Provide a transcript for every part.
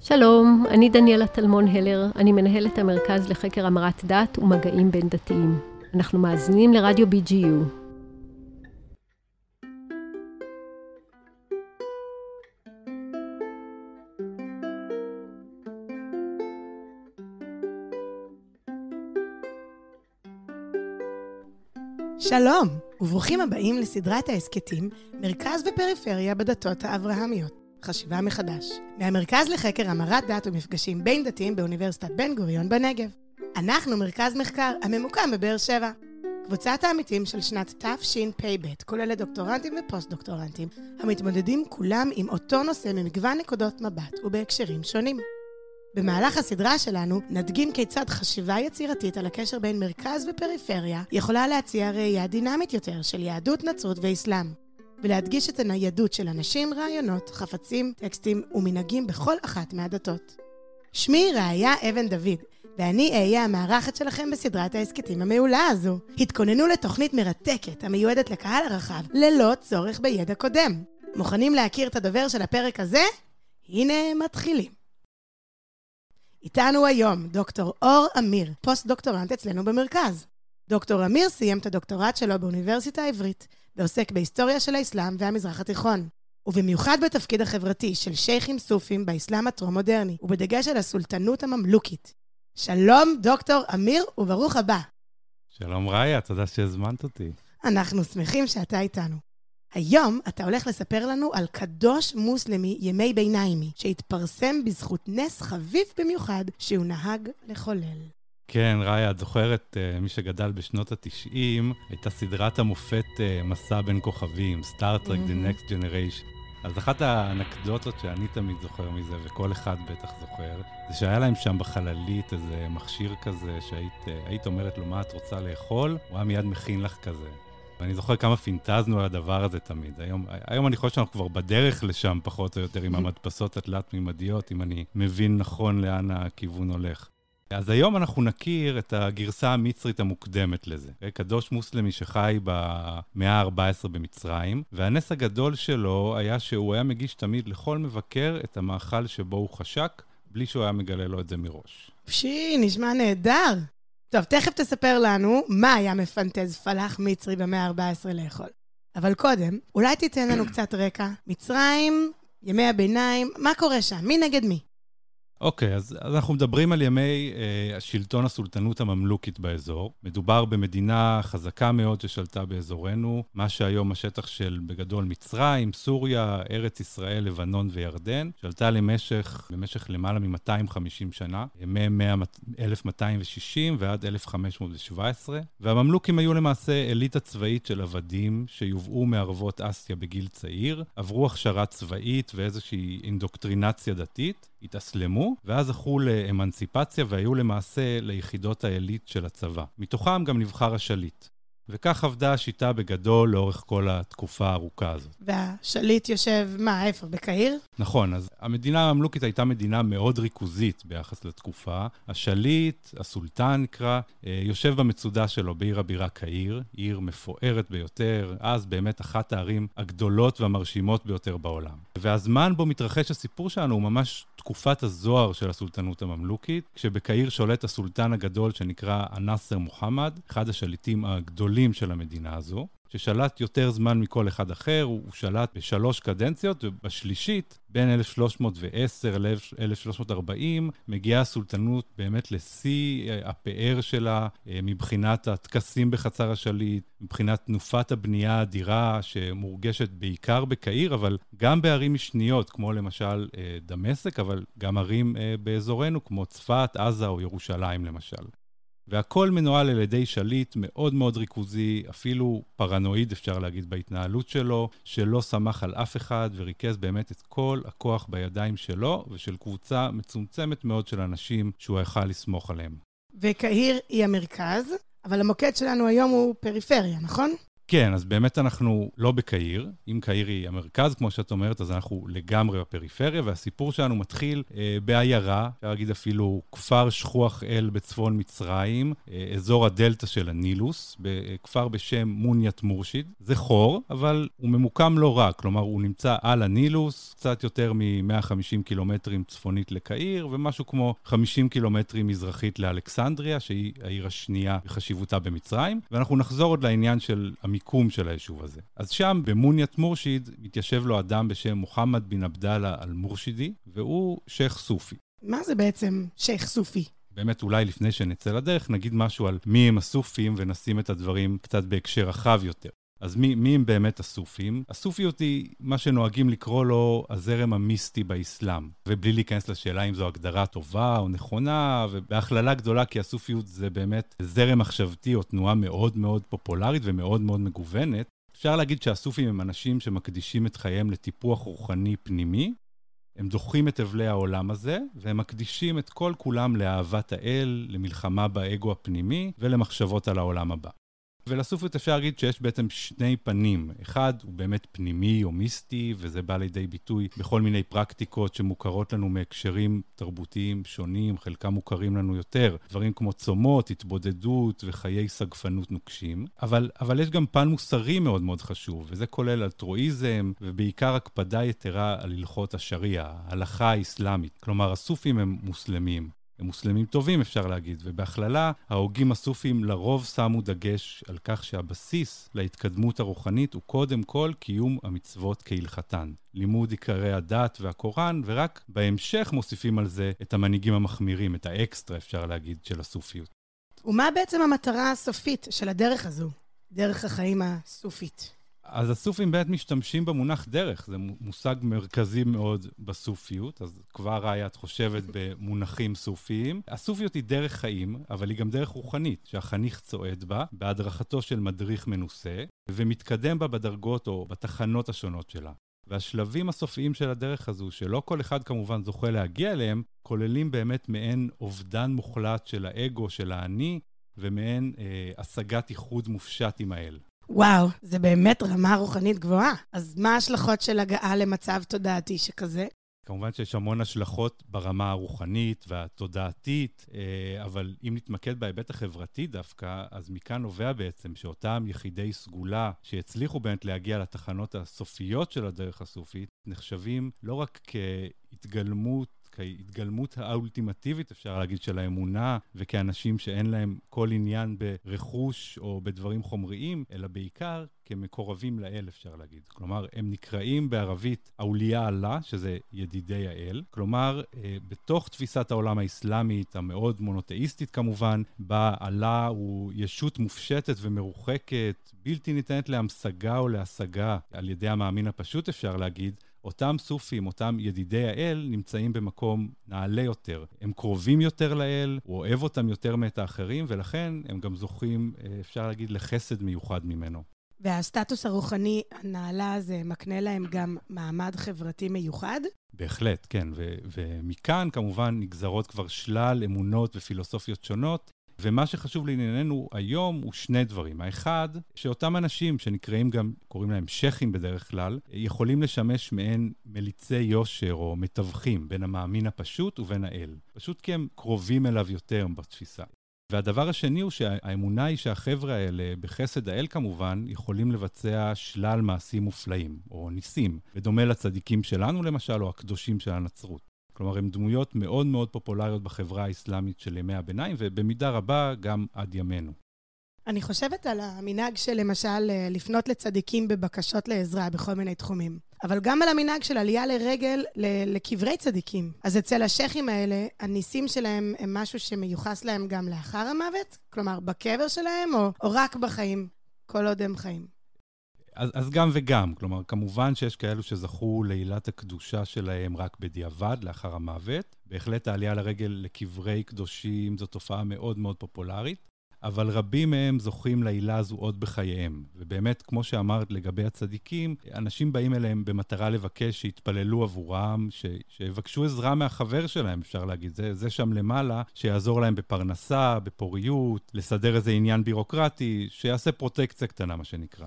שלום, אני דניאלה טלמון הלר, אני מנהלת המרכז לחקר המרת דת ומגעים בין דתיים. אנחנו מאזינים לרדיו BGU. שלום, וברוכים הבאים לסדרת ההסכתים מרכז ופריפריה בדתות האברהמיות. חשיבה מחדש. מהמרכז לחקר המרת דת ומפגשים בין דתיים באוניברסיטת בן גוריון בנגב. אנחנו מרכז מחקר הממוקם בבאר שבע. קבוצת העמיתים של שנת תשפ"ב כוללת דוקטורנטים ופוסט-דוקטורנטים המתמודדים כולם עם אותו נושא ממגוון נקודות מבט ובהקשרים שונים. במהלך הסדרה שלנו נדגים כיצד חשיבה יצירתית על הקשר בין מרכז ופריפריה יכולה להציע ראייה דינמית יותר של יהדות, נצרות ואסלאם, ולהדגיש את הניידות של אנשים, רעיונות, חפצים, טקסטים ומנהגים בכל אחת מהדתות. שמי ראיה אבן דוד, ואני אהיה המארחת שלכם בסדרת ההסכתים המעולה הזו. התכוננו לתוכנית מרתקת המיועדת לקהל הרחב, ללא צורך בידע קודם. מוכנים להכיר את הדובר של הפרק הזה? הנה מתחילים. איתנו היום דוקטור אור אמיר, פוסט-דוקטורנט אצלנו במרכז. דוקטור אמיר סיים את הדוקטורט שלו באוניברסיטה העברית, ועוסק בהיסטוריה של האסלאם והמזרח התיכון. ובמיוחד בתפקיד החברתי של שייחים סופים באסלאם הטרום-מודרני, ובדגש על הסולטנות הממלוכית. שלום, דוקטור אמיר, וברוך הבא. שלום ראיה, תודה שהזמנת אותי. אנחנו שמחים שאתה איתנו. היום אתה הולך לספר לנו על קדוש מוסלמי ימי ביניימי, שהתפרסם בזכות נס חביב במיוחד שהוא נהג לחולל. כן, ראיה, את זוכרת, uh, מי שגדל בשנות ה-90, הייתה סדרת המופת uh, מסע בין כוכבים, Star Trek The Next Generation. אז אחת האנקדוטות שאני תמיד זוכר מזה, וכל אחד בטח זוכר, זה שהיה להם שם בחללית איזה מכשיר כזה, שהיית uh, אומרת לו מה את רוצה לאכול, הוא היה מיד מכין לך כזה. ואני זוכר כמה פינטזנו על הדבר הזה תמיד. היום, היום אני חושב שאנחנו כבר בדרך לשם, פחות או יותר, עם המדפסות התלת-מימדיות, אם אני מבין נכון לאן הכיוון הולך. אז היום אנחנו נכיר את הגרסה המצרית המוקדמת לזה. קדוש מוסלמי שחי במאה ה-14 במצרים, והנס הגדול שלו היה שהוא היה מגיש תמיד לכל מבקר את המאכל שבו הוא חשק, בלי שהוא היה מגלה לו את זה מראש. פשי, נשמע נהדר. טוב, תכף תספר לנו מה היה מפנטז פלאח מצרי במאה ה-14 לאכול. אבל קודם, אולי תיתן לנו קצת רקע. מצרים, ימי הביניים, מה קורה שם? מי נגד מי? אוקיי, אז, אז אנחנו מדברים על ימי אה, שלטון הסולטנות הממלוכית באזור. מדובר במדינה חזקה מאוד ששלטה באזורנו, מה שהיום השטח של בגדול מצרים, סוריה, ארץ ישראל, לבנון וירדן. שלטה למשך, למשך למעלה מ-250 שנה, מ-1260 ועד 1517. והממלוכים היו למעשה אליטה צבאית של עבדים שיובאו מערבות אסיה בגיל צעיר, עברו הכשרה צבאית ואיזושהי אינדוקטרינציה דתית. התאסלמו, ואז זכו לאמנציפציה והיו למעשה ליחידות העילית של הצבא. מתוכם גם נבחר השליט. וכך עבדה השיטה בגדול לאורך כל התקופה הארוכה הזאת. והשליט יושב, מה, איפה, בקהיר? נכון, אז המדינה הממלוכית הייתה מדינה מאוד ריכוזית ביחס לתקופה. השליט, הסולטן נקרא, אה, יושב במצודה שלו בעיר הבירה קהיר, עיר מפוארת ביותר, אז באמת אחת הערים הגדולות והמרשימות ביותר בעולם. והזמן בו מתרחש הסיפור שלנו הוא ממש תקופת הזוהר של הסולטנות הממלוכית, כשבקהיר שולט הסולטן הגדול שנקרא אנאסר מוחמד, אחד השליטים הגדולים של המדינה הזו. ששלט יותר זמן מכל אחד אחר, הוא שלט בשלוש קדנציות, ובשלישית, בין 1310 ל-1340, מגיעה הסולטנות באמת לשיא אה, הפאר שלה, אה, מבחינת הטקסים בחצר השליט, מבחינת תנופת הבנייה האדירה שמורגשת בעיקר בקהיר, אבל גם בערים משניות, כמו למשל אה, דמשק, אבל גם ערים באזורנו, כמו צפת, עזה או ירושלים למשל. והכל מנוהל על ידי שליט מאוד מאוד ריכוזי, אפילו פרנואיד אפשר להגיד בהתנהלות שלו, שלא סמך על אף אחד וריכז באמת את כל הכוח בידיים שלו ושל קבוצה מצומצמת מאוד של אנשים שהוא יכל לסמוך עליהם. וקהיר היא המרכז, אבל המוקד שלנו היום הוא פריפריה, נכון? כן, אז באמת אנחנו לא בקהיר. אם קהיר היא המרכז, כמו שאת אומרת, אז אנחנו לגמרי בפריפריה, והסיפור שלנו מתחיל אה, בעיירה, אפשר להגיד אפילו כפר שכוח אל בצפון מצרים, אה, אזור הדלתא של הנילוס, בכפר בשם מוניית מורשיד. זה חור, אבל הוא ממוקם לא רק, כלומר, הוא נמצא על הנילוס, קצת יותר מ-150 קילומטרים צפונית לקהיר, ומשהו כמו 50 קילומטרים מזרחית לאלכסנדריה, שהיא העיר השנייה בחשיבותה במצרים. ואנחנו נחזור עוד לעניין של המיקום של היישוב הזה. אז שם, במוניית מורשיד, מתיישב לו אדם בשם מוחמד בן עבדאללה אל-מורשידי, והוא שייח' סופי. מה זה בעצם שייח' סופי? באמת, אולי לפני שנצא לדרך, נגיד משהו על מי הם הסופים ונשים את הדברים קצת בהקשר רחב יותר. אז מי, מי הם באמת הסופים? הסופיות היא מה שנוהגים לקרוא לו הזרם המיסטי באסלאם. ובלי להיכנס לשאלה אם זו הגדרה טובה או נכונה, ובהכללה גדולה, כי הסופיות זה באמת זרם מחשבתי או תנועה מאוד מאוד פופולרית ומאוד מאוד מגוונת. אפשר להגיד שהסופים הם אנשים שמקדישים את חייהם לטיפוח רוחני פנימי. הם דוחים את אבלי העולם הזה, והם מקדישים את כל כולם לאהבת האל, למלחמה באגו הפנימי ולמחשבות על העולם הבא. ולסופיות אפשר להגיד שיש בעצם שני פנים. אחד הוא באמת פנימי או מיסטי, וזה בא לידי ביטוי בכל מיני פרקטיקות שמוכרות לנו מהקשרים תרבותיים שונים, חלקם מוכרים לנו יותר. דברים כמו צומות, התבודדות וחיי סגפנות נוקשים. אבל, אבל יש גם פן מוסרי מאוד מאוד חשוב, וזה כולל אלטרואיזם, ובעיקר הקפדה יתרה על הלכות השריעה, ההלכה האסלאמית. כלומר, הסופים הם מוסלמים. הם מוסלמים טובים, אפשר להגיד, ובהכללה, ההוגים הסופים לרוב שמו דגש על כך שהבסיס להתקדמות הרוחנית הוא קודם כל קיום המצוות כהלכתן. לימוד עיקרי הדת והקוראן, ורק בהמשך מוסיפים על זה את המנהיגים המחמירים, את האקסטרה, אפשר להגיד, של הסופיות. ומה בעצם המטרה הסופית של הדרך הזו, דרך החיים הסופית? אז הסופים באמת משתמשים במונח דרך, זה מושג מרכזי מאוד בסופיות, אז כבר ראיה את חושבת במונחים סופיים. הסופיות היא דרך חיים, אבל היא גם דרך רוחנית, שהחניך צועד בה, בהדרכתו של מדריך מנוסה, ומתקדם בה בדרגות או בתחנות השונות שלה. והשלבים הסופיים של הדרך הזו, שלא כל אחד כמובן זוכה להגיע אליהם, כוללים באמת מעין אובדן מוחלט של האגו, של האני, ומעין אה, השגת איחוד מופשט עם האל. וואו, זה באמת רמה רוחנית גבוהה. אז מה ההשלכות של הגעה למצב תודעתי שכזה? כמובן שיש המון השלכות ברמה הרוחנית והתודעתית, אה, אבל אם נתמקד בהיבט החברתי דווקא, אז מכאן נובע בעצם שאותם יחידי סגולה שהצליחו באמת להגיע לתחנות הסופיות של הדרך הסופית, נחשבים לא רק כהתגלמות כהתגלמות האולטימטיבית, אפשר להגיד, של האמונה, וכאנשים שאין להם כל עניין ברכוש או בדברים חומריים, אלא בעיקר כמקורבים לאל, אפשר להגיד. כלומר, הם נקראים בערבית אוליה אללה, שזה ידידי האל. כלומר, אה, בתוך תפיסת העולם האסלאמית, המאוד מונותאיסטית כמובן, בה אללה הוא ישות מופשטת ומרוחקת, בלתי ניתנת להמשגה או להשגה על ידי המאמין הפשוט, אפשר להגיד, אותם סופים, אותם ידידי האל, נמצאים במקום נעלה יותר. הם קרובים יותר לאל, הוא אוהב אותם יותר מאת האחרים, ולכן הם גם זוכים, אה, אפשר להגיד, לחסד מיוחד ממנו. והסטטוס הרוחני הנעלה הזה מקנה להם גם מעמד חברתי מיוחד? בהחלט, כן. ו- ומכאן כמובן נגזרות כבר שלל אמונות ופילוסופיות שונות, ומה שחשוב לענייננו היום הוא שני דברים. האחד, שאותם אנשים שנקראים גם, קוראים להם שייחים בדרך כלל, יכולים לשמש מעין מליצי יושר או מתווכים בין המאמין הפשוט ובין האל. פשוט כי הם קרובים אליו יותר בתפיסה. והדבר השני הוא שהאמונה היא שהחבר'ה האלה, בחסד האל כמובן, יכולים לבצע שלל מעשים מופלאים, או ניסים, בדומה לצדיקים שלנו למשל, או הקדושים של הנצרות. כלומר, הן דמויות מאוד מאוד פופולריות בחברה האסלאמית של ימי הביניים, ובמידה רבה גם עד ימינו. אני חושבת על המנהג של למשל אה, לפנות לצדיקים בבקשות לעזרה בכל מיני תחומים. אבל גם על המנהג של עלייה לרגל לקברי צדיקים. אז אצל השייחים האלה, הניסים שלהם הם משהו שמיוחס להם גם לאחר המוות? כלומר, בקבר שלהם, או, או רק בחיים, כל עוד הם חיים? אז, אז גם וגם. כלומר, כמובן שיש כאלו שזכו לעילת הקדושה שלהם רק בדיעבד, לאחר המוות. בהחלט העלייה לרגל לקברי קדושים זו תופעה מאוד מאוד פופולרית. אבל רבים מהם זוכים לעילה הזו עוד בחייהם. ובאמת, כמו שאמרת לגבי הצדיקים, אנשים באים אליהם במטרה לבקש שיתפללו עבורם, ש... שיבקשו עזרה מהחבר שלהם, אפשר להגיד. זה, זה שם למעלה, שיעזור להם בפרנסה, בפוריות, לסדר איזה עניין בירוקרטי, שיעשה פרוטקציה קטנה, מה שנקרא.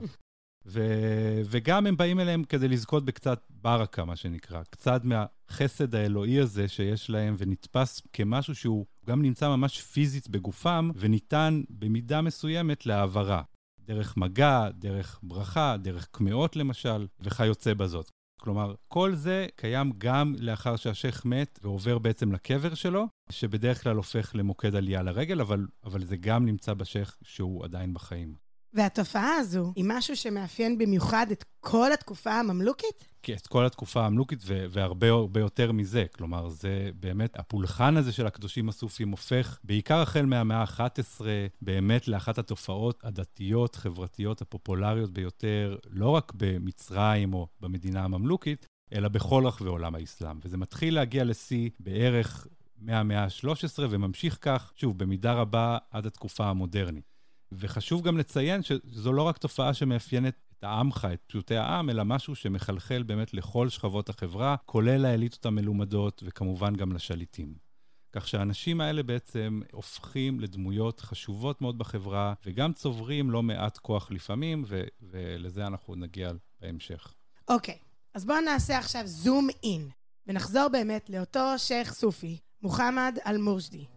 ו- וגם הם באים אליהם כדי לזכות בקצת ברקה, מה שנקרא. קצת מהחסד האלוהי הזה שיש להם ונתפס כמשהו שהוא גם נמצא ממש פיזית בגופם, וניתן במידה מסוימת להעברה. דרך מגע, דרך ברכה, דרך קמעות למשל, וכיוצא בזאת. כלומר, כל זה קיים גם לאחר שהשייח מת ועובר בעצם לקבר שלו, שבדרך כלל הופך למוקד עלייה לרגל, אבל, אבל זה גם נמצא בשייח שהוא עדיין בחיים. והתופעה הזו היא משהו שמאפיין במיוחד את כל התקופה הממלוכית? כן, את כל התקופה הממלוכית והרבה הרבה יותר מזה. כלומר, זה באמת, הפולחן הזה של הקדושים הסופים הופך, בעיקר החל מהמאה ה-11, באמת לאחת התופעות הדתיות, חברתיות, הפופולריות ביותר, לא רק במצרים או במדינה הממלוכית, אלא בכל רחבי עולם האסלאם. וזה מתחיל להגיע לשיא בערך מהמאה ה-13 וממשיך כך, שוב, במידה רבה עד התקופה המודרנית. וחשוב גם לציין שזו לא רק תופעה שמאפיינת את העמך, את פשוטי העם, אלא משהו שמחלחל באמת לכל שכבות החברה, כולל האליטות המלומדות וכמובן גם לשליטים. כך שהאנשים האלה בעצם הופכים לדמויות חשובות מאוד בחברה, וגם צוברים לא מעט כוח לפעמים, ו- ולזה אנחנו נגיע בהמשך. אוקיי, okay, אז בואו נעשה עכשיו זום אין, ונחזור באמת לאותו שייח' סופי, מוחמד אל-מורשדי.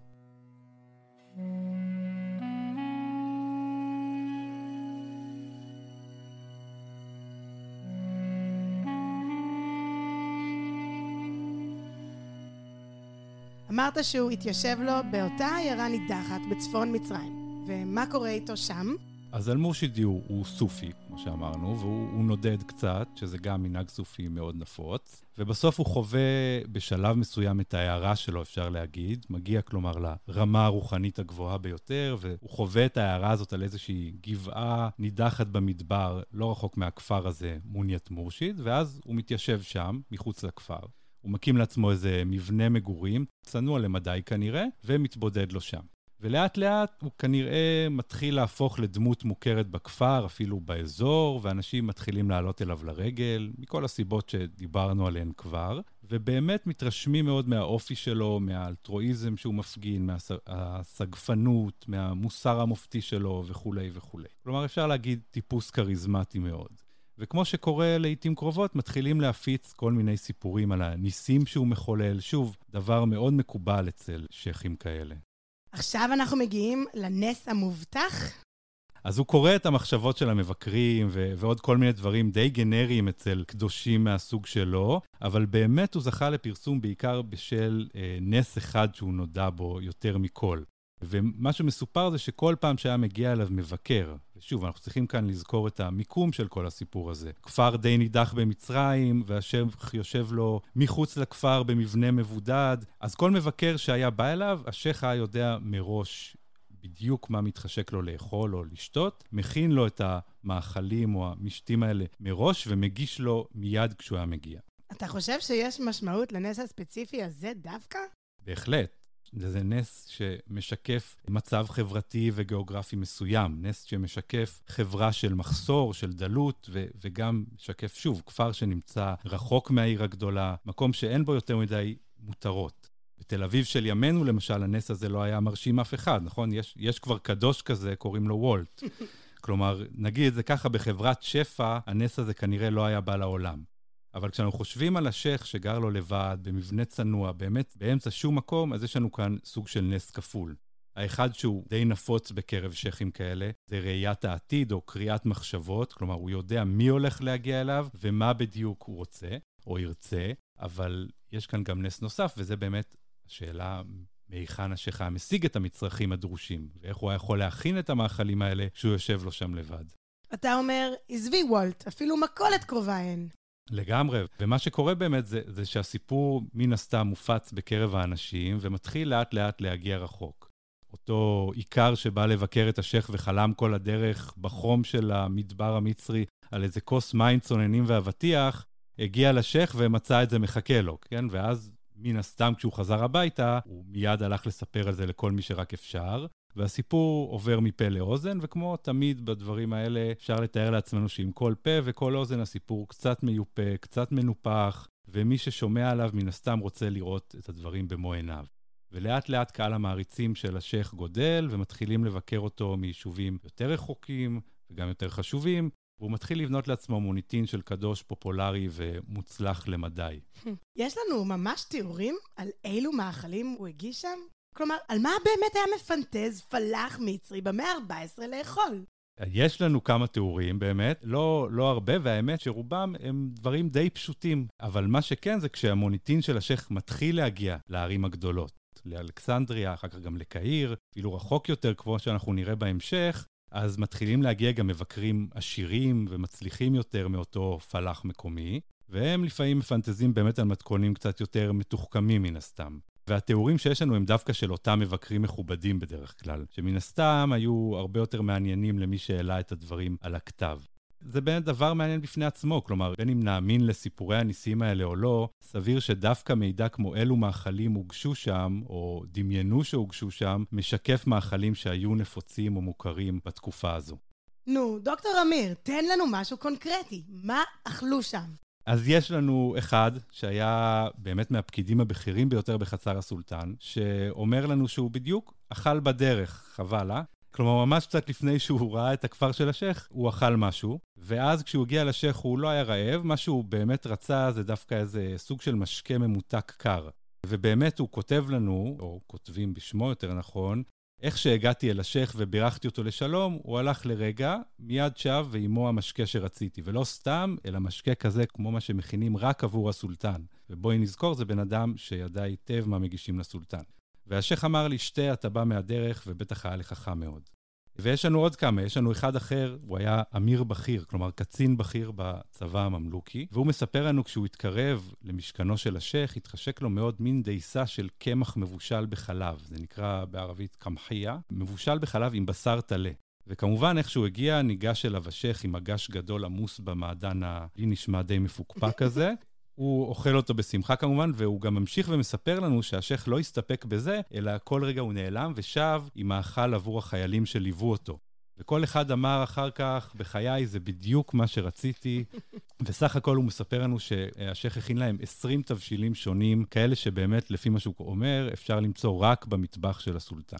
אמרת שהוא התיישב לו באותה עיירה נידחת בצפון מצרים. ומה קורה איתו שם? אז אל-מורשידי הוא, הוא סופי, כמו שאמרנו, והוא נודד קצת, שזה גם מנהג סופי מאוד נפוץ. ובסוף הוא חווה בשלב מסוים את ההערה שלו, אפשר להגיד. מגיע, כלומר, לרמה הרוחנית הגבוהה ביותר, והוא חווה את ההערה הזאת על איזושהי גבעה נידחת במדבר, לא רחוק מהכפר הזה, מוניית מורשיד, ואז הוא מתיישב שם, מחוץ לכפר. הוא מקים לעצמו איזה מבנה מגורים, צנוע למדי כנראה, ומתבודד לו שם. ולאט לאט הוא כנראה מתחיל להפוך לדמות מוכרת בכפר, אפילו באזור, ואנשים מתחילים לעלות אליו לרגל, מכל הסיבות שדיברנו עליהן כבר, ובאמת מתרשמים מאוד מהאופי שלו, מהאלטרואיזם שהוא מפגין, מהסגפנות, מהמוסר המופתי שלו וכולי וכולי. כלומר, אפשר להגיד טיפוס כריזמטי מאוד. וכמו שקורה לעיתים קרובות, מתחילים להפיץ כל מיני סיפורים על הניסים שהוא מחולל. שוב, דבר מאוד מקובל אצל שייחים כאלה. עכשיו אנחנו מגיעים לנס המובטח. אז הוא קורא את המחשבות של המבקרים ו- ועוד כל מיני דברים די גנריים אצל קדושים מהסוג שלו, אבל באמת הוא זכה לפרסום בעיקר בשל אה, נס אחד שהוא נודע בו יותר מכל. ומה שמסופר זה שכל פעם שהיה מגיע אליו מבקר, ושוב, אנחנו צריכים כאן לזכור את המיקום של כל הסיפור הזה. כפר די נידח במצרים, והשייח יושב לו מחוץ לכפר במבנה מבודד, אז כל מבקר שהיה בא אליו, השייח היה יודע מראש בדיוק מה מתחשק לו לאכול או לשתות, מכין לו את המאכלים או המשתים האלה מראש, ומגיש לו מיד כשהוא היה מגיע. אתה חושב שיש משמעות לנס הספציפי הזה דווקא? בהחלט. זה נס שמשקף מצב חברתי וגיאוגרפי מסוים, נס שמשקף חברה של מחסור, של דלות, ו- וגם משקף, שוב, כפר שנמצא רחוק מהעיר הגדולה, מקום שאין בו יותר מדי מותרות. בתל אביב של ימינו, למשל, הנס הזה לא היה מרשים אף אחד, נכון? יש, יש כבר קדוש כזה, קוראים לו וולט. כלומר, נגיד את זה ככה, בחברת שפע, הנס הזה כנראה לא היה בא לעולם. אבל כשאנחנו חושבים על השייח שגר לו לבד, במבנה צנוע, באמת באמצע שום מקום, אז יש לנו כאן סוג של נס כפול. האחד שהוא די נפוץ בקרב שייחים כאלה, זה ראיית העתיד או קריאת מחשבות, כלומר, הוא יודע מי הולך להגיע אליו ומה בדיוק הוא רוצה או ירצה, אבל יש כאן גם נס נוסף, וזה באמת השאלה מהיכן השייח היה משיג את המצרכים הדרושים, ואיך הוא היה יכול להכין את המאכלים האלה כשהוא יושב לו שם לבד. אתה אומר, עזבי וולט, אפילו מכולת קרובה אין. לגמרי, ומה שקורה באמת זה, זה שהסיפור מן הסתם מופץ בקרב האנשים ומתחיל לאט לאט להגיע רחוק. אותו עיקר שבא לבקר את השייח וחלם כל הדרך בחום של המדבר המצרי על איזה כוס מים צוננים ואבטיח, הגיע לשייח ומצא את זה מחכה לו, כן? ואז מן הסתם כשהוא חזר הביתה, הוא מיד הלך לספר על זה לכל מי שרק אפשר. והסיפור עובר מפה לאוזן, וכמו תמיד בדברים האלה, אפשר לתאר לעצמנו שעם כל פה וכל אוזן הסיפור קצת מיופה, קצת מנופח, ומי ששומע עליו מן הסתם רוצה לראות את הדברים במו עיניו. ולאט לאט קהל המעריצים של השייח גודל, ומתחילים לבקר אותו מיישובים יותר רחוקים וגם יותר חשובים, והוא מתחיל לבנות לעצמו מוניטין של קדוש פופולרי ומוצלח למדי. יש לנו ממש תיאורים על אילו מאכלים הוא הגיש שם? כלומר, על מה באמת היה מפנטז פלאח מצרי במאה ה-14 לאכול? יש לנו כמה תיאורים באמת, לא, לא הרבה, והאמת שרובם הם דברים די פשוטים. אבל מה שכן זה כשהמוניטין של השייח מתחיל להגיע לערים הגדולות, לאלכסנדריה, אחר כך גם לקהיר, אפילו רחוק יותר, כמו שאנחנו נראה בהמשך, אז מתחילים להגיע גם מבקרים עשירים ומצליחים יותר מאותו פלאח מקומי, והם לפעמים מפנטזים באמת על מתכונים קצת יותר מתוחכמים מן הסתם. והתיאורים שיש לנו הם דווקא של אותם מבקרים מכובדים בדרך כלל, שמן הסתם היו הרבה יותר מעניינים למי שהעלה את הדברים על הכתב. זה באמת דבר מעניין בפני עצמו, כלומר, בין אם נאמין לסיפורי הניסים האלה או לא, סביר שדווקא מידע כמו אילו מאכלים הוגשו שם, או דמיינו שהוגשו שם, משקף מאכלים שהיו נפוצים או מוכרים בתקופה הזו. נו, דוקטור אמיר, תן לנו משהו קונקרטי. מה אכלו שם? אז יש לנו אחד שהיה באמת מהפקידים הבכירים ביותר בחצר הסולטן, שאומר לנו שהוא בדיוק אכל בדרך, חבל, אה? כלומר, ממש קצת לפני שהוא ראה את הכפר של השייח, הוא אכל משהו, ואז כשהוא הגיע לשייח הוא לא היה רעב, מה שהוא באמת רצה זה דווקא איזה סוג של משקה ממותק קר. ובאמת הוא כותב לנו, או כותבים בשמו יותר נכון, איך שהגעתי אל השייח ובירכתי אותו לשלום, הוא הלך לרגע, מיד שב ועימו המשקה שרציתי. ולא סתם, אלא משקה כזה כמו מה שמכינים רק עבור הסולטן. ובואי נזכור, זה בן אדם שידע היטב מה מגישים לסולטן. והשייח אמר לי, שתה, אתה בא מהדרך, ובטח היה לך חם מאוד. ויש לנו עוד כמה, יש לנו אחד אחר, הוא היה אמיר בכיר, כלומר קצין בכיר בצבא הממלוכי, והוא מספר לנו כשהוא התקרב למשכנו של השייח, התחשק לו מאוד מין דייסה של קמח מבושל בחלב, זה נקרא בערבית קמחיה, מבושל בחלב עם בשר טלה. וכמובן, איך שהוא הגיע, ניגש אליו השייח עם מגש גדול עמוס במעדן הלי נשמע די מפוקפק הזה, הוא אוכל אותו בשמחה כמובן, והוא גם ממשיך ומספר לנו שהשייח לא הסתפק בזה, אלא כל רגע הוא נעלם ושב עם מאכל עבור החיילים שליוו אותו. וכל אחד אמר אחר כך, בחיי זה בדיוק מה שרציתי. וסך הכל הוא מספר לנו שהשייח הכין להם 20 תבשילים שונים, כאלה שבאמת, לפי מה שהוא אומר, אפשר למצוא רק במטבח של הסולטן.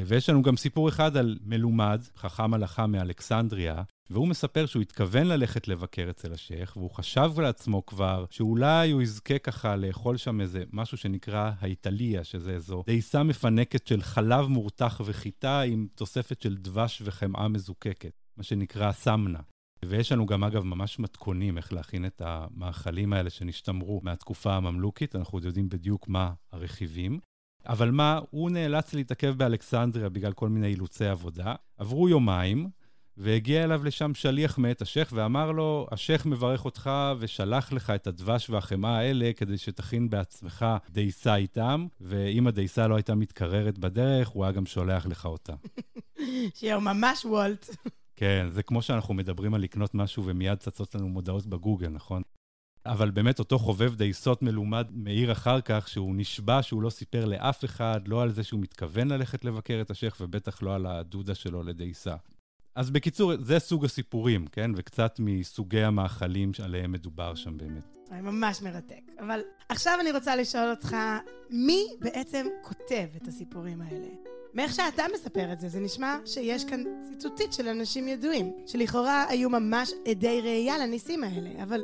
ויש לנו גם סיפור אחד על מלומד, חכם הלכה מאלכסנדריה, והוא מספר שהוא התכוון ללכת לבקר אצל השייח, והוא חשב לעצמו כבר שאולי הוא יזכה ככה לאכול שם איזה משהו שנקרא האיטליה, שזה איזו דייסה מפנקת של חלב מורתח וחיטה עם תוספת של דבש וחמאה מזוקקת, מה שנקרא סמנה. ויש לנו גם, אגב, ממש מתכונים איך להכין את המאכלים האלה שנשתמרו מהתקופה הממלוכית, אנחנו עוד יודעים בדיוק מה הרכיבים. אבל מה, הוא נאלץ להתעכב באלכסנדריה בגלל כל מיני אילוצי עבודה. עברו יומיים, והגיע אליו לשם שליח מאת השייח ואמר לו, השייח מברך אותך ושלח לך את הדבש והחמאה האלה כדי שתכין בעצמך דייסה איתם, ואם הדייסה לא הייתה מתקררת בדרך, הוא היה גם שולח לך אותה. שיהיה ממש וולט. כן, זה כמו שאנחנו מדברים על לקנות משהו ומיד צצות לנו מודעות בגוגל, נכון? אבל באמת אותו חובב דייסות מלומד מעיר אחר כך שהוא נשבע שהוא לא סיפר לאף אחד, לא על זה שהוא מתכוון ללכת לבקר את השייח, ובטח לא על הדודה שלו לדייסה. אז בקיצור, זה סוג הסיפורים, כן? וקצת מסוגי המאכלים שעליהם מדובר שם באמת. ממש מרתק. אבל עכשיו אני רוצה לשאול אותך, מי בעצם כותב את הסיפורים האלה? מאיך שאתה מספר את זה, זה נשמע שיש כאן ציטוטית של אנשים ידועים, שלכאורה היו ממש עדי ראייה לניסים האלה, אבל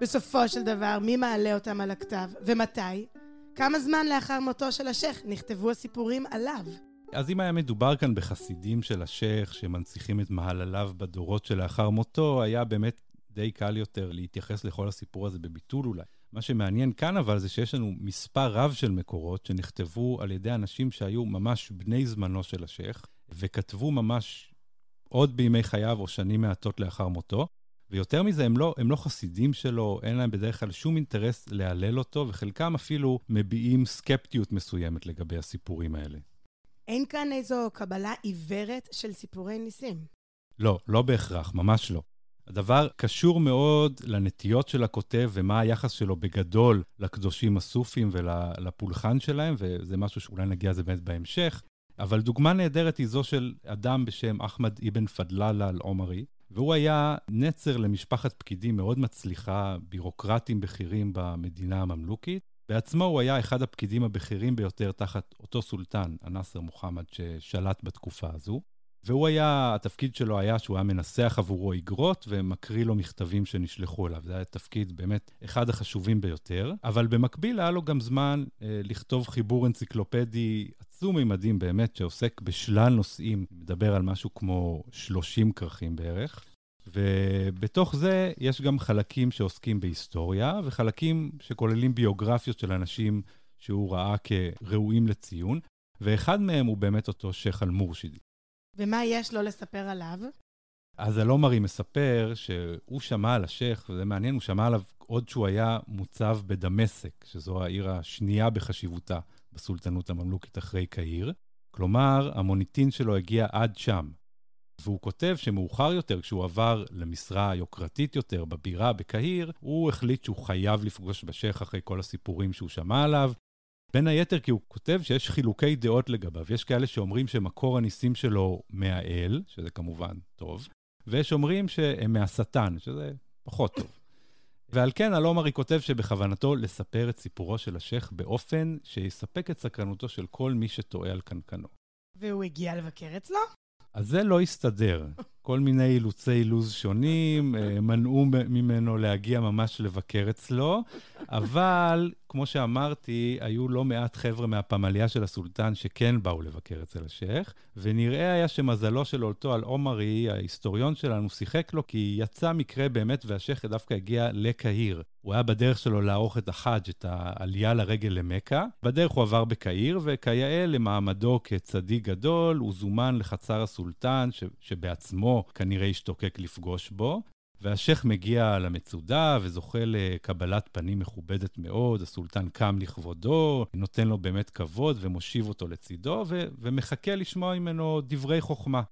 בסופו של דבר, מי מעלה אותם על הכתב, ומתי? כמה זמן לאחר מותו של השייח נכתבו הסיפורים עליו? אז אם היה מדובר כאן בחסידים של השייח שמנציחים את מעלליו בדורות שלאחר מותו, היה באמת די קל יותר להתייחס לכל הסיפור הזה בביטול אולי. מה שמעניין כאן אבל זה שיש לנו מספר רב של מקורות שנכתבו על ידי אנשים שהיו ממש בני זמנו של השייח, וכתבו ממש עוד בימי חייו או שנים מעטות לאחר מותו. ויותר מזה, הם לא, הם לא חסידים שלו, אין להם בדרך כלל שום אינטרס להלל אותו, וחלקם אפילו מביעים סקפטיות מסוימת לגבי הסיפורים האלה. אין כאן איזו קבלה עיוורת של סיפורי ניסים. לא, לא בהכרח, ממש לא. הדבר קשור מאוד לנטיות של הכותב ומה היחס שלו בגדול לקדושים הסופים ולפולחן שלהם, וזה משהו שאולי נגיע לזה באמת בהמשך. אבל דוגמה נהדרת היא זו של אדם בשם אחמד אבן פדללה אל-עומרי, והוא היה נצר למשפחת פקידים מאוד מצליחה, בירוקרטים בכירים במדינה הממלוכית. בעצמו הוא היה אחד הפקידים הבכירים ביותר תחת אותו סולטן, הנאסר מוחמד, ששלט בתקופה הזו. והוא היה, התפקיד שלו היה שהוא היה מנסח עבורו איגרות ומקריא לו מכתבים שנשלחו אליו. זה היה תפקיד באמת אחד החשובים ביותר, אבל במקביל היה לו גם זמן אה, לכתוב חיבור אנציקלופדי עצום מימדים באמת, שעוסק בשלל נושאים, מדבר על משהו כמו 30 כרכים בערך. ובתוך זה יש גם חלקים שעוסקים בהיסטוריה, וחלקים שכוללים ביוגרפיות של אנשים שהוא ראה כראויים לציון, ואחד מהם הוא באמת אותו שייח' אל-מורשידי. ומה יש לו לספר עליו? אז אלומרי מספר שהוא שמע על השייח, וזה מעניין, הוא שמע עליו עוד שהוא היה מוצב בדמשק, שזו העיר השנייה בחשיבותה בסולטנות הממלוכית אחרי קהיר. כלומר, המוניטין שלו הגיע עד שם. והוא כותב שמאוחר יותר, כשהוא עבר למשרה יוקרתית יותר בבירה בקהיר, הוא החליט שהוא חייב לפגוש בשייח אחרי כל הסיפורים שהוא שמע עליו, בין היתר כי הוא כותב שיש חילוקי דעות לגביו. יש כאלה שאומרים שמקור הניסים שלו מהאל, שזה כמובן טוב, ויש אומרים שהם מהשטן, שזה פחות טוב. ועל כן אלומרי כותב שבכוונתו לספר את סיפורו של השייח באופן שיספק את סקרנותו של כל מי שטועה על קנקנו. והוא הגיע לבקר אצלו? אז זה לא הסתדר. כל מיני אילוצי לוז שונים אה, מנעו ממנו להגיע ממש לבקר אצלו, אבל כמו שאמרתי, היו לא מעט חבר'ה מהפמליה של הסולטן שכן באו לבקר אצל השייח, ונראה היה שמזלו של אולטו על עומרי, ההיסטוריון שלנו, שיחק לו, כי יצא מקרה באמת והשייח דווקא הגיע לקהיר. הוא היה בדרך שלו לערוך את החאג', את העלייה לרגל למכה. בדרך הוא עבר בקהיר, וכיאה למעמדו כצדיק גדול, הוא זומן לחצר הסולטן, ש, שבעצמו כנראה השתוקק לפגוש בו. והשייח מגיע למצודה וזוכה לקבלת פנים מכובדת מאוד, הסולטן קם לכבודו, נותן לו באמת כבוד ומושיב אותו לצידו, ו- ומחכה לשמוע ממנו דברי חוכמה.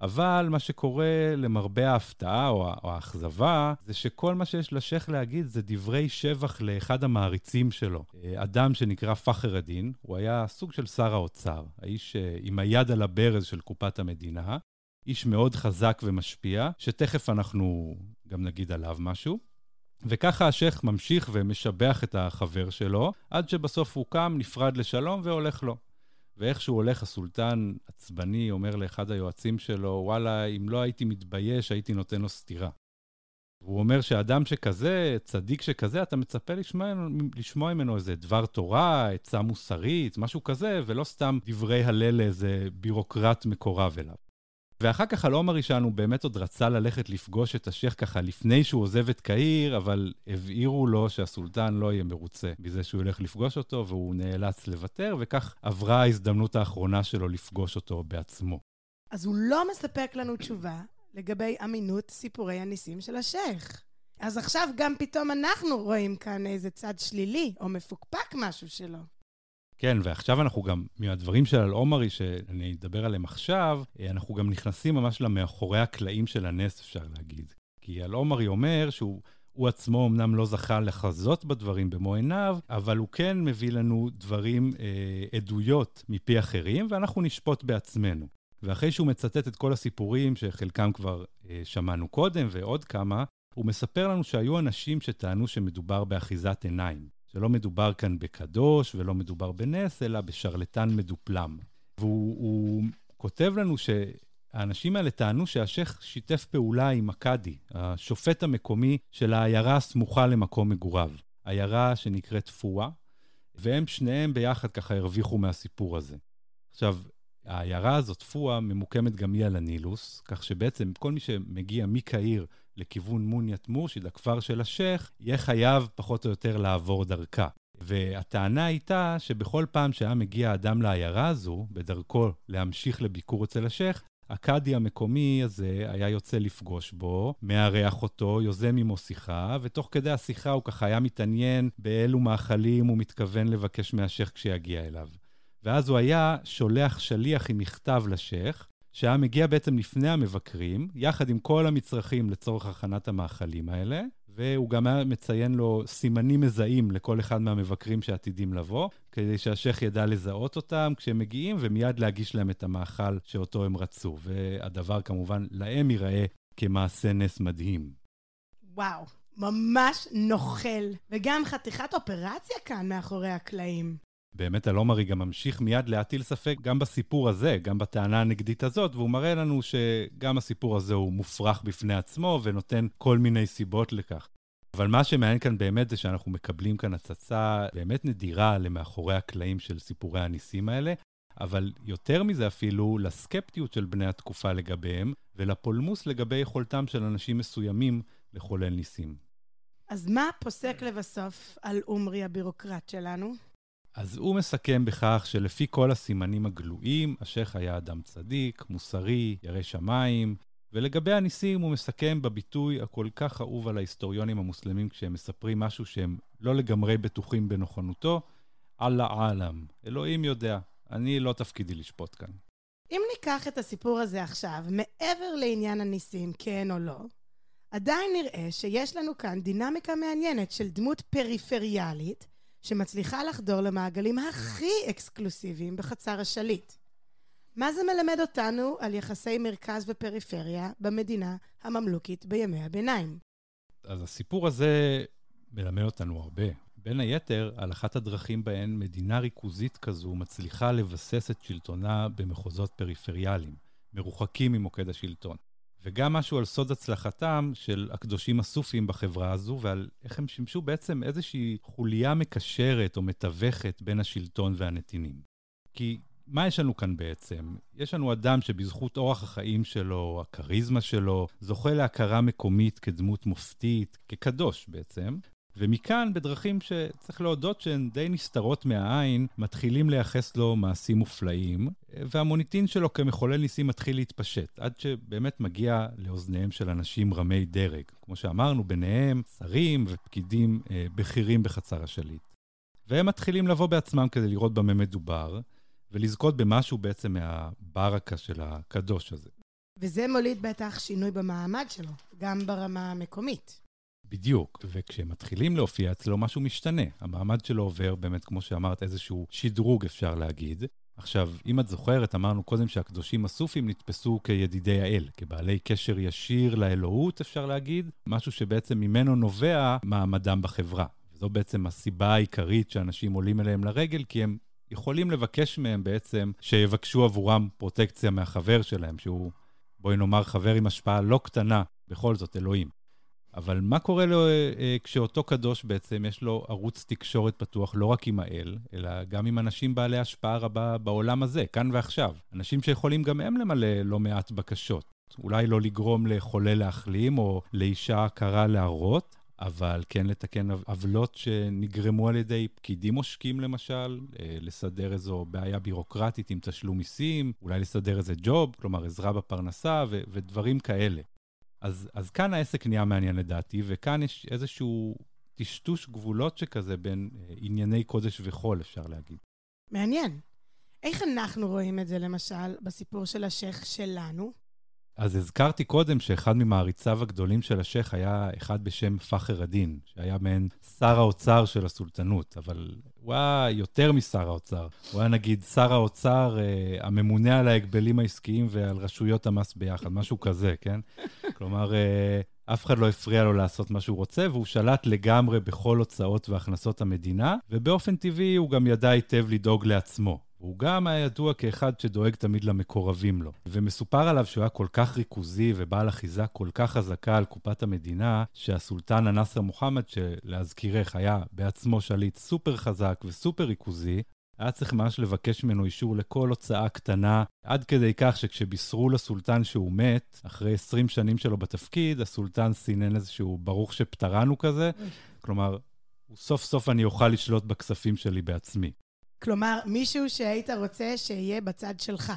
אבל מה שקורה למרבה ההפתעה או, או האכזבה, זה שכל מה שיש לשייח להגיד זה דברי שבח לאחד המעריצים שלו. אדם שנקרא פחר א-דין, הוא היה סוג של שר האוצר, האיש אה, עם היד על הברז של קופת המדינה, איש מאוד חזק ומשפיע, שתכף אנחנו גם נגיד עליו משהו. וככה השייח ממשיך ומשבח את החבר שלו, עד שבסוף הוא קם, נפרד לשלום והולך לו. ואיך שהוא הולך, הסולטן עצבני אומר לאחד היועצים שלו, וואלה, אם לא הייתי מתבייש, הייתי נותן לו סטירה. והוא אומר שאדם שכזה, צדיק שכזה, אתה מצפה לשמוע, לשמוע ממנו איזה דבר תורה, עצה מוסרית, משהו כזה, ולא סתם דברי הלל לאיזה בירוקרט מקורב אליו. ואחר כך הלומרי שלנו באמת עוד רצה ללכת לפגוש את השייח ככה לפני שהוא עוזב את קהיר, אבל הבהירו לו שהסולטן לא יהיה מרוצה מזה שהוא ילך לפגוש אותו, והוא נאלץ לוותר, וכך עברה ההזדמנות האחרונה שלו לפגוש אותו בעצמו. אז הוא לא מספק לנו תשובה לגבי אמינות סיפורי הניסים של השייח. אז עכשיו גם פתאום אנחנו רואים כאן איזה צד שלילי, או מפוקפק משהו שלו. כן, ועכשיו אנחנו גם, מהדברים של אלעומרי, שאני אדבר עליהם עכשיו, אה, אנחנו גם נכנסים ממש למאחורי הקלעים של הנס, אפשר להגיד. כי אלעומרי אומר שהוא... הוא עצמו אמנם לא זכה לחזות בדברים במו עיניו, אבל הוא כן מביא לנו דברים, אה, עדויות מפי אחרים, ואנחנו נשפוט בעצמנו. ואחרי שהוא מצטט את כל הסיפורים, שחלקם כבר אה, שמענו קודם, ועוד כמה, הוא מספר לנו שהיו אנשים שטענו שמדובר באחיזת עיניים. שלא מדובר כאן בקדוש ולא מדובר בנס, אלא בשרלטן מדופלם. והוא כותב לנו שהאנשים האלה טענו שהשייח שיתף פעולה עם הקאדי, השופט המקומי של העיירה הסמוכה למקום מגוריו, עיירה שנקראת פואה, והם שניהם ביחד ככה הרוויחו מהסיפור הזה. עכשיו, העיירה הזאת, פואה, ממוקמת גם היא על הנילוס, כך שבעצם כל מי שמגיע מקהיר לכיוון מוניית מורשיד, הכפר של השייח, יהיה חייב פחות או יותר לעבור דרכה. והטענה הייתה שבכל פעם שהיה מגיע אדם לעיירה הזו, בדרכו להמשיך לביקור אצל השייח, הקאדי המקומי הזה היה יוצא לפגוש בו, מארח אותו, יוזם עמו שיחה, ותוך כדי השיחה הוא ככה היה מתעניין באילו מאכלים הוא מתכוון לבקש מהשייח כשיגיע אליו. ואז הוא היה שולח שליח עם מכתב לשייח, שהיה מגיע בעצם לפני המבקרים, יחד עם כל המצרכים לצורך הכנת המאכלים האלה, והוא גם היה מציין לו סימנים מזהים לכל אחד מהמבקרים שעתידים לבוא, כדי שהשייח ידע לזהות אותם כשהם מגיעים, ומיד להגיש להם את המאכל שאותו הם רצו. והדבר כמובן להם ייראה כמעשה נס מדהים. וואו, ממש נוכל. וגם חתיכת אופרציה כאן מאחורי הקלעים. באמת הלומרי גם ממשיך מיד להטיל ספק גם בסיפור הזה, גם בטענה הנגדית הזאת, והוא מראה לנו שגם הסיפור הזה הוא מופרך בפני עצמו ונותן כל מיני סיבות לכך. אבל מה שמעניין כאן באמת זה שאנחנו מקבלים כאן הצצה באמת נדירה למאחורי הקלעים של סיפורי הניסים האלה, אבל יותר מזה אפילו לסקפטיות של בני התקופה לגביהם, ולפולמוס לגבי יכולתם של אנשים מסוימים לחולל ניסים. אז מה פוסק לבסוף על עומרי הבירוקרט שלנו? אז הוא מסכם בכך שלפי כל הסימנים הגלויים, השייח היה אדם צדיק, מוסרי, ירא שמיים, ולגבי הניסים הוא מסכם בביטוי הכל כך אהוב על ההיסטוריונים המוסלמים כשהם מספרים משהו שהם לא לגמרי בטוחים בנכונותו, אללה עלם, אלוהים יודע, אני לא תפקידי לשפוט כאן. אם ניקח את הסיפור הזה עכשיו, מעבר לעניין הניסים, כן או לא, עדיין נראה שיש לנו כאן דינמיקה מעניינת של דמות פריפריאלית, שמצליחה לחדור למעגלים הכי אקסקלוסיביים בחצר השליט. מה זה מלמד אותנו על יחסי מרכז ופריפריה במדינה הממלוכית בימי הביניים? אז הסיפור הזה מלמד אותנו הרבה. בין היתר, על אחת הדרכים בהן מדינה ריכוזית כזו מצליחה לבסס את שלטונה במחוזות פריפריאליים, מרוחקים ממוקד השלטון. וגם משהו על סוד הצלחתם של הקדושים הסופים בחברה הזו, ועל איך הם שימשו בעצם איזושהי חוליה מקשרת או מתווכת בין השלטון והנתינים. כי מה יש לנו כאן בעצם? יש לנו אדם שבזכות אורח החיים שלו, הכריזמה שלו, זוכה להכרה מקומית כדמות מופתית, כקדוש בעצם, ומכאן, בדרכים שצריך להודות שהן די נסתרות מהעין, מתחילים לייחס לו מעשים מופלאים, והמוניטין שלו כמחולל ניסים מתחיל להתפשט, עד שבאמת מגיע לאוזניהם של אנשים רמי דרג. כמו שאמרנו, ביניהם שרים ופקידים אה, בכירים בחצר השליט. והם מתחילים לבוא בעצמם כדי לראות במה מדובר, ולזכות במשהו בעצם מהברקה של הקדוש הזה. וזה מוליד בטח שינוי במעמד שלו, גם ברמה המקומית. בדיוק, וכשמתחילים להופיע אצלו משהו משתנה. המעמד שלו עובר באמת, כמו שאמרת, איזשהו שדרוג, אפשר להגיד. עכשיו, אם את זוכרת, אמרנו קודם שהקדושים הסופים נתפסו כידידי האל, כבעלי קשר ישיר לאלוהות, אפשר להגיד, משהו שבעצם ממנו נובע מעמדם בחברה. וזו בעצם הסיבה העיקרית שאנשים עולים אליהם לרגל, כי הם יכולים לבקש מהם בעצם שיבקשו עבורם פרוטקציה מהחבר שלהם, שהוא, בואי נאמר, חבר עם השפעה לא קטנה, בכל זאת, אלוהים. אבל מה קורה לו אה, אה, כשאותו קדוש בעצם יש לו ערוץ תקשורת פתוח לא רק עם האל, אלא גם עם אנשים בעלי השפעה רבה בעולם הזה, כאן ועכשיו. אנשים שיכולים גם הם למלא לא מעט בקשות. אולי לא לגרום לחולה להחלים או לאישה קרה להרות, אבל כן לתקן עוולות שנגרמו על ידי פקידים עושקים למשל, אה, לסדר איזו בעיה בירוקרטית עם תשלום מיסים, אולי לסדר איזה ג'וב, כלומר עזרה בפרנסה ו- ודברים כאלה. אז, אז כאן העסק נהיה מעניין לדעתי, וכאן יש איזשהו טשטוש גבולות שכזה בין אה, ענייני קודש וחול, אפשר להגיד. מעניין. איך אנחנו רואים את זה, למשל, בסיפור של השייח שלנו? אז הזכרתי קודם שאחד ממעריציו הגדולים של השייח היה אחד בשם פחר א-דין, שהיה מעין שר האוצר של הסולטנות, אבל הוא היה יותר משר האוצר. הוא היה נגיד שר האוצר אה, הממונה על ההגבלים העסקיים ועל רשויות המס ביחד, משהו כזה, כן? כלומר, אה, אף אחד לא הפריע לו לעשות מה שהוא רוצה, והוא שלט לגמרי בכל הוצאות והכנסות המדינה, ובאופן טבעי הוא גם ידע היטב לדאוג לעצמו. הוא גם היה ידוע כאחד שדואג תמיד למקורבים לו. ומסופר עליו שהוא היה כל כך ריכוזי ובעל אחיזה כל כך חזקה על קופת המדינה, שהסולטן הנאסר מוחמד, שלהזכירך היה בעצמו שליט סופר חזק וסופר ריכוזי, היה צריך ממש לבקש ממנו אישור לכל הוצאה קטנה, עד כדי כך שכשבישרו לסולטן שהוא מת, אחרי 20 שנים שלו בתפקיד, הסולטן סינן איזשהו ברוך שפטרנו כזה. כלומר, סוף סוף אני אוכל לשלוט בכספים שלי בעצמי. כלומר, מישהו שהיית רוצה שיהיה בצד שלך.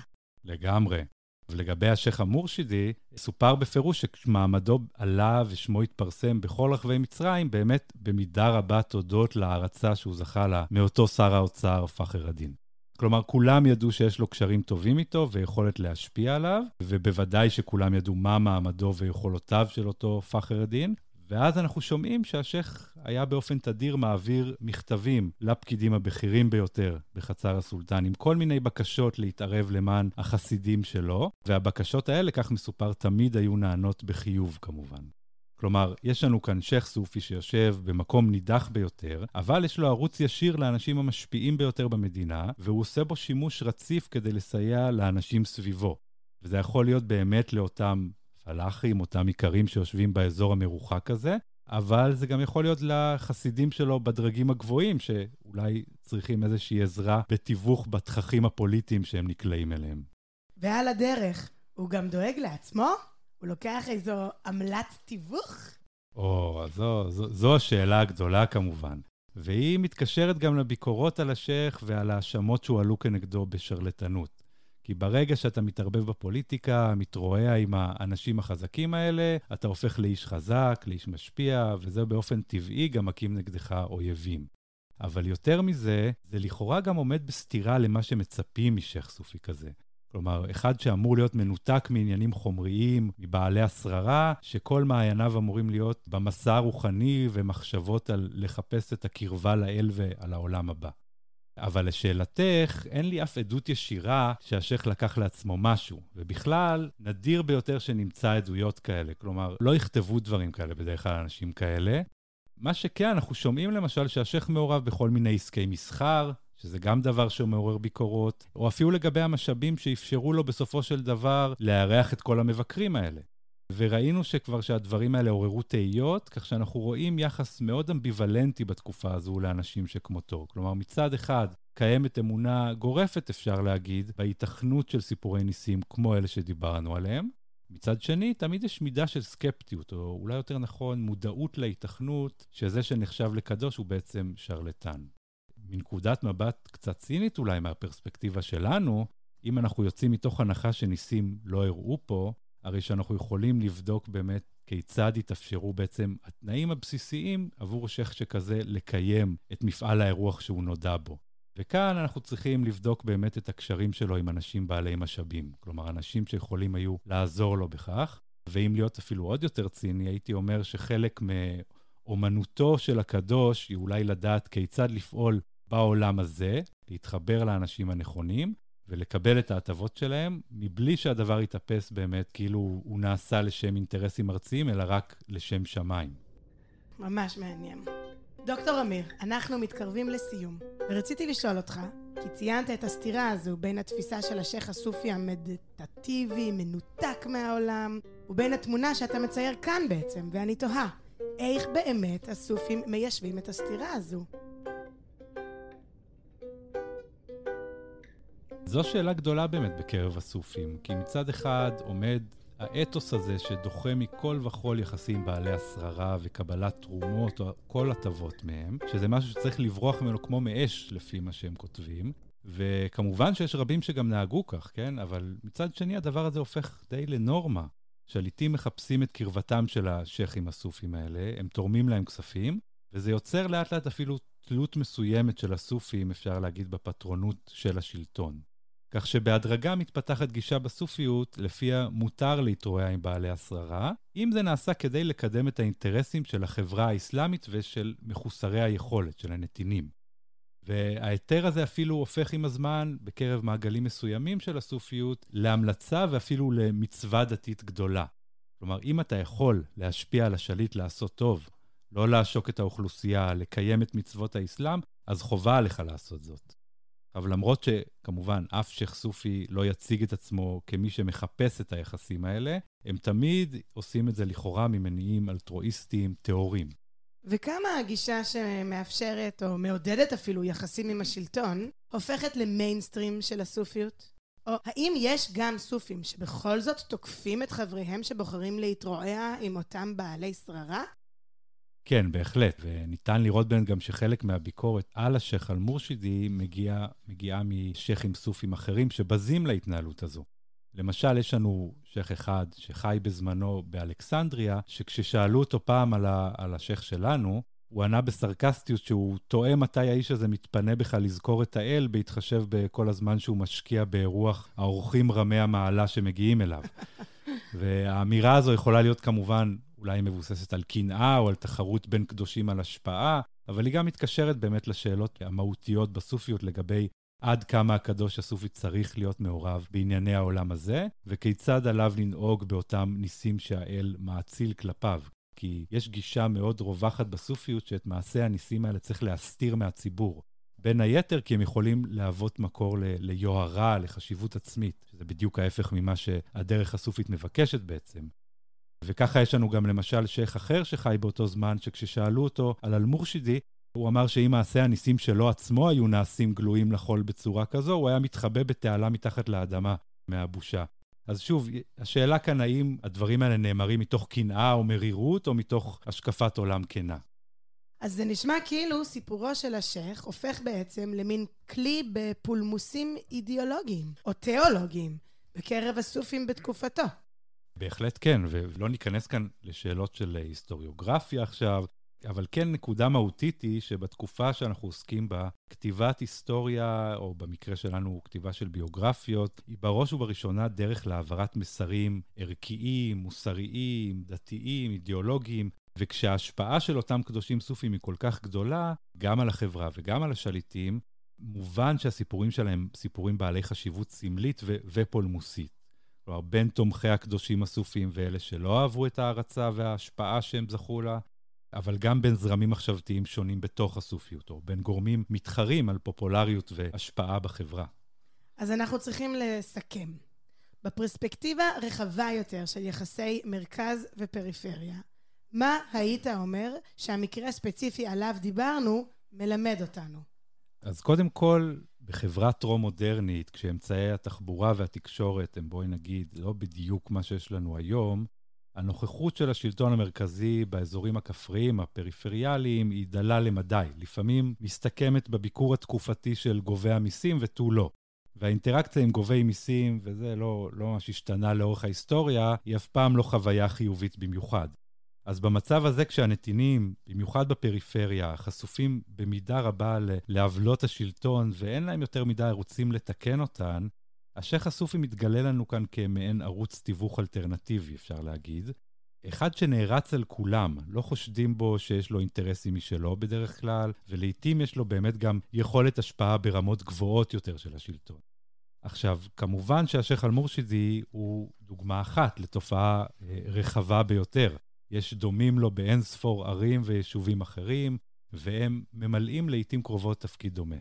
לגמרי. ולגבי השייח' המורשידי, סופר בפירוש שמעמדו עלה ושמו התפרסם בכל רחבי מצרים, באמת במידה רבה תודות להערצה שהוא זכה לה מאותו שר האוצר פחר א-דין. כלומר, כולם ידעו שיש לו קשרים טובים איתו ויכולת להשפיע עליו, ובוודאי שכולם ידעו מה מעמדו ויכולותיו של אותו פחר א-דין, ואז אנחנו שומעים שהשייח היה באופן תדיר מעביר מכתבים לפקידים הבכירים ביותר בחצר הסולטן, עם כל מיני בקשות להתערב למען החסידים שלו, והבקשות האלה, כך מסופר, תמיד היו נענות בחיוב כמובן. כלומר, יש לנו כאן שייח' סופי שיושב במקום נידח ביותר, אבל יש לו ערוץ ישיר לאנשים המשפיעים ביותר במדינה, והוא עושה בו שימוש רציף כדי לסייע לאנשים סביבו. וזה יכול להיות באמת לאותם פלאחים, אותם איכרים שיושבים באזור המרוחק הזה, אבל זה גם יכול להיות לחסידים שלו בדרגים הגבוהים, שאולי צריכים איזושהי עזרה בתיווך בתככים הפוליטיים שהם נקלעים אליהם. ועל הדרך, הוא גם דואג לעצמו? הוא לוקח איזו עמלת תיווך? או, זו, זו, זו השאלה הגדולה כמובן. והיא מתקשרת גם לביקורות על השייח ועל ההאשמות שהועלו כנגדו בשרלטנות. כי ברגע שאתה מתערבב בפוליטיקה, מתרועע עם האנשים החזקים האלה, אתה הופך לאיש חזק, לאיש משפיע, וזה באופן טבעי גם מקים נגדך אויבים. אבל יותר מזה, זה לכאורה גם עומד בסתירה למה שמצפים משייח' סופי כזה. כלומר, אחד שאמור להיות מנותק מעניינים חומריים, מבעלי השררה, שכל מעייניו אמורים להיות במסע הרוחני ומחשבות על לחפש את הקרבה לאל ועל העולם הבא. אבל לשאלתך, אין לי אף עדות ישירה שהשייח לקח לעצמו משהו, ובכלל, נדיר ביותר שנמצא עדויות כאלה. כלומר, לא יכתבו דברים כאלה בדרך כלל אנשים כאלה. מה שכן, אנחנו שומעים למשל שהשייח מעורב בכל מיני עסקי מסחר, שזה גם דבר שמעורר ביקורות, או אפילו לגבי המשאבים שאפשרו לו בסופו של דבר לארח את כל המבקרים האלה. וראינו שכבר שהדברים האלה עוררו תהיות, כך שאנחנו רואים יחס מאוד אמביוולנטי בתקופה הזו לאנשים שכמותו. כלומר, מצד אחד, קיימת אמונה גורפת, אפשר להגיד, בהיתכנות של סיפורי ניסים כמו אלה שדיברנו עליהם. מצד שני, תמיד יש מידה של סקפטיות, או אולי יותר נכון, מודעות להיתכנות שזה שנחשב לקדוש הוא בעצם שרלטן. מנקודת מבט קצת צינית אולי מהפרספקטיבה שלנו, אם אנחנו יוצאים מתוך הנחה שניסים לא הראו פה, הרי שאנחנו יכולים לבדוק באמת כיצד יתאפשרו בעצם התנאים הבסיסיים עבור שייח שכזה לקיים את מפעל האירוח שהוא נודע בו. וכאן אנחנו צריכים לבדוק באמת את הקשרים שלו עם אנשים בעלי משאבים. כלומר, אנשים שיכולים היו לעזור לו בכך. ואם להיות אפילו עוד יותר ציני, הייתי אומר שחלק מאומנותו של הקדוש היא אולי לדעת כיצד לפעול בעולם הזה, להתחבר לאנשים הנכונים, ולקבל את ההטבות שלהם, מבלי שהדבר יתאפס באמת כאילו הוא נעשה לשם אינטרסים ארציים, אלא רק לשם שמיים. ממש מעניין. דוקטור אמיר, אנחנו מתקרבים לסיום, ורציתי לשאול אותך, כי ציינת את הסתירה הזו בין התפיסה של השייח הסופי המדיטטיבי, מנותק מהעולם, ובין התמונה שאתה מצייר כאן בעצם, ואני תוהה, איך באמת הסופים מיישבים את הסתירה הזו? זו שאלה גדולה באמת בקרב הסופים, כי מצד אחד עומד האתוס הזה שדוחה מכל וכול יחסים בעלי השררה וקבלת תרומות או כל הטבות מהם, שזה משהו שצריך לברוח ממנו כמו מאש לפי מה שהם כותבים. וכמובן שיש רבים שגם נהגו כך, כן? אבל מצד שני הדבר הזה הופך די לנורמה. שליטים מחפשים את קרבתם של השייחים הסופים האלה, הם תורמים להם כספים, וזה יוצר לאט לאט אפילו תלות מסוימת של הסופים, אפשר להגיד, בפטרונות של השלטון. כך שבהדרגה מתפתחת גישה בסופיות, לפיה מותר להתרועע עם בעלי השררה, אם זה נעשה כדי לקדם את האינטרסים של החברה האסלאמית ושל מחוסרי היכולת, של הנתינים. וההיתר הזה אפילו הופך עם הזמן, בקרב מעגלים מסוימים של הסופיות, להמלצה ואפילו למצווה דתית גדולה. כלומר, אם אתה יכול להשפיע על השליט לעשות טוב, לא לעשוק את האוכלוסייה, לקיים את מצוות האסלאם, אז חובה עליך לעשות זאת. אבל למרות שכמובן אף שייח' סופי לא יציג את עצמו כמי שמחפש את היחסים האלה, הם תמיד עושים את זה לכאורה ממניעים אלטרואיסטיים טהורים. וכמה הגישה שמאפשרת או מעודדת אפילו יחסים עם השלטון, הופכת למיינסטרים של הסופיות? או האם יש גם סופים שבכל זאת תוקפים את חבריהם שבוחרים להתרועע עם אותם בעלי שררה? כן, בהחלט, וניתן לראות באמת גם שחלק מהביקורת על השייח' אל-מורשידי מגיע, מגיעה משייחים סופים אחרים שבזים להתנהלות הזו. למשל, יש לנו שייח' אחד שחי בזמנו באלכסנדריה, שכששאלו אותו פעם על, ה, על השייח' שלנו, הוא ענה בסרקסטיות שהוא טועה מתי האיש הזה מתפנה בכלל לזכור את האל, בהתחשב בכל הזמן שהוא משקיע באירוח האורחים רמי המעלה שמגיעים אליו. והאמירה הזו יכולה להיות כמובן אולי היא מבוססת על קנאה או על תחרות בין קדושים על השפעה, אבל היא גם מתקשרת באמת לשאלות המהותיות בסופיות לגבי עד כמה הקדוש הסופי צריך להיות מעורב בענייני העולם הזה, וכיצד עליו לנהוג באותם ניסים שהאל מאציל כלפיו. כי יש גישה מאוד רווחת בסופיות שאת מעשי הניסים האלה צריך להסתיר מהציבור. בין היתר כי הם יכולים להוות מקור ל- ליוהרה, לחשיבות עצמית, שזה בדיוק ההפך ממה שהדרך הסופית מבקשת בעצם. וככה יש לנו גם למשל שייח אחר שחי באותו זמן, שכששאלו אותו על אל-מורשידי, הוא אמר שאם מעשי הניסים שלו עצמו היו נעשים גלויים לחול בצורה כזו, הוא היה מתחבא בתעלה מתחת לאדמה מהבושה. אז שוב, השאלה כאן האם הדברים האלה נאמרים מתוך קנאה או מרירות, או מתוך השקפת עולם כנה. אז זה נשמע כאילו סיפורו של השייח הופך בעצם למין כלי בפולמוסים אידיאולוגיים, או תיאולוגיים, בקרב הסופים בתקופתו. בהחלט כן, ולא ניכנס כאן לשאלות של היסטוריוגרפיה עכשיו, אבל כן נקודה מהותית היא שבתקופה שאנחנו עוסקים בה, כתיבת היסטוריה, או במקרה שלנו כתיבה של ביוגרפיות, היא בראש ובראשונה דרך להעברת מסרים ערכיים, מוסריים, דתיים, אידיאולוגיים, וכשההשפעה של אותם קדושים סופים היא כל כך גדולה, גם על החברה וגם על השליטים, מובן שהסיפורים שלהם סיפורים בעלי חשיבות סמלית ו- ופולמוסית. כלומר, בין תומכי הקדושים הסופים ואלה שלא אהבו את ההערצה וההשפעה שהם זכו לה, אבל גם בין זרמים מחשבתיים שונים בתוך הסופיות, או בין גורמים מתחרים על פופולריות והשפעה בחברה. אז אנחנו צריכים לסכם. בפרספקטיבה רחבה יותר של יחסי מרכז ופריפריה, מה היית אומר שהמקרה הספציפי עליו דיברנו מלמד אותנו? אז קודם כל, בחברה טרום-מודרנית, כשאמצעי התחבורה והתקשורת הם, בואי נגיד, לא בדיוק מה שיש לנו היום, הנוכחות של השלטון המרכזי באזורים הכפריים, הפריפריאליים, היא דלה למדי. לפעמים מסתכמת בביקור התקופתי של גובי המיסים ותו לא. והאינטראקציה עם גובי מיסים, וזה לא, לא ממש השתנה לאורך ההיסטוריה, היא אף פעם לא חוויה חיובית במיוחד. אז במצב הזה, כשהנתינים, במיוחד בפריפריה, חשופים במידה רבה לעוולות השלטון ואין להם יותר מדי ערוצים לתקן אותן, השייח הסופי מתגלה לנו כאן כמעין ערוץ תיווך אלטרנטיבי, אפשר להגיד. אחד שנערץ על כולם, לא חושדים בו שיש לו אינטרסים משלו בדרך כלל, ולעיתים יש לו באמת גם יכולת השפעה ברמות גבוהות יותר של השלטון. עכשיו, כמובן שהשייח אל-מורשידי הוא דוגמה אחת לתופעה אה, רחבה ביותר. יש דומים לו באין ספור ערים ויישובים אחרים, והם ממלאים לעיתים קרובות תפקיד דומה.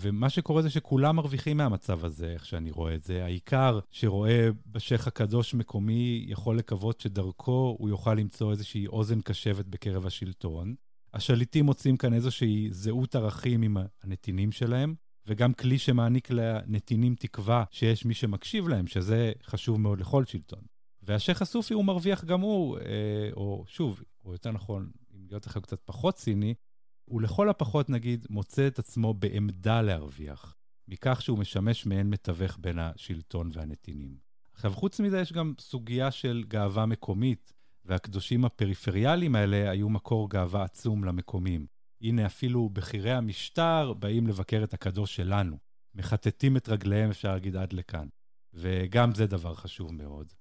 ומה שקורה זה שכולם מרוויחים מהמצב הזה, איך שאני רואה את זה. העיקר שרואה בשייח הקדוש מקומי יכול לקוות שדרכו הוא יוכל למצוא איזושהי אוזן קשבת בקרב השלטון. השליטים מוצאים כאן איזושהי זהות ערכים עם הנתינים שלהם, וגם כלי שמעניק לנתינים תקווה שיש מי שמקשיב להם, שזה חשוב מאוד לכל שלטון. והשייח הסופי הוא מרוויח גם הוא, אה, או שוב, או יותר נכון, אם להיות לכם קצת פחות ציני, הוא לכל הפחות, נגיד, מוצא את עצמו בעמדה להרוויח, מכך שהוא משמש מעין מתווך בין השלטון והנתינים. עכשיו, חוץ מזה יש גם סוגיה של גאווה מקומית, והקדושים הפריפריאליים האלה היו מקור גאווה עצום למקומים. הנה, אפילו בכירי המשטר באים לבקר את הקדוש שלנו. מחטטים את רגליהם, אפשר להגיד, עד לכאן. וגם זה דבר חשוב מאוד.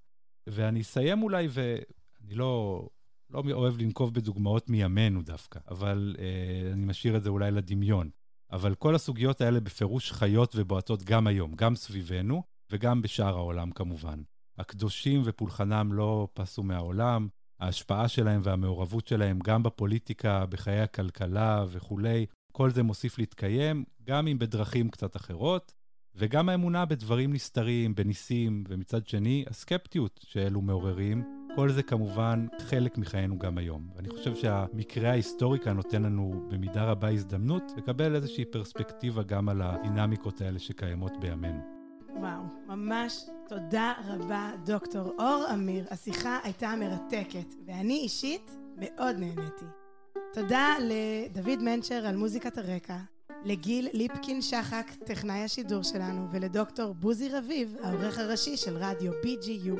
ואני אסיים אולי, ואני לא, לא אוהב לנקוב בדוגמאות מימינו דווקא, אבל אה, אני משאיר את זה אולי לדמיון. אבל כל הסוגיות האלה בפירוש חיות ובועטות גם היום, גם סביבנו וגם בשאר העולם כמובן. הקדושים ופולחנם לא פסו מהעולם, ההשפעה שלהם והמעורבות שלהם גם בפוליטיקה, בחיי הכלכלה וכולי, כל זה מוסיף להתקיים, גם אם בדרכים קצת אחרות, וגם האמונה בדברים נסתרים, בניסים, ומצד שני, הסקפטיות שאלו מעוררים, כל זה כמובן חלק מחיינו גם היום. ואני חושב שהמקרה ההיסטורי כאן נותן לנו במידה רבה הזדמנות לקבל איזושהי פרספקטיבה גם על הדינמיקות האלה שקיימות בימינו. וואו, ממש תודה רבה, דוקטור אור אמיר. השיחה הייתה מרתקת, ואני אישית מאוד נהניתי. תודה לדוד מנצ'ר על מוזיקת הרקע, לגיל ליפקין שחק, טכנאי השידור שלנו, ולדוקטור בוזי רביב, העורך הראשי של רדיו BGU.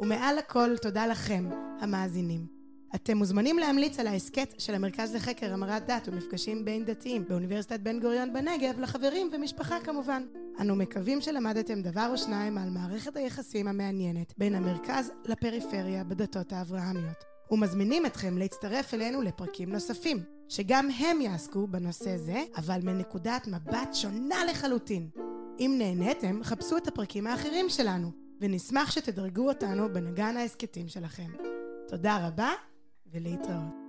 ומעל הכל, תודה לכם, המאזינים. אתם מוזמנים להמליץ על ההסכת של המרכז לחקר המרת דת ומפגשים בין דתיים באוניברסיטת בן גוריון בנגב לחברים ומשפחה כמובן. אנו מקווים שלמדתם דבר או שניים על מערכת היחסים המעניינת בין המרכז לפריפריה בדתות האברהמיות. ומזמינים אתכם להצטרף אלינו לפרקים נוספים, שגם הם יעסקו בנושא זה, אבל מנקודת מבט שונה לחלוטין. אם נהניתם, חפשו את הפרקים האחרים שלנו, ונשמח שתדרגו אותנו בנגן ההסכתים שלכם. תודה רבה, ולהתראות.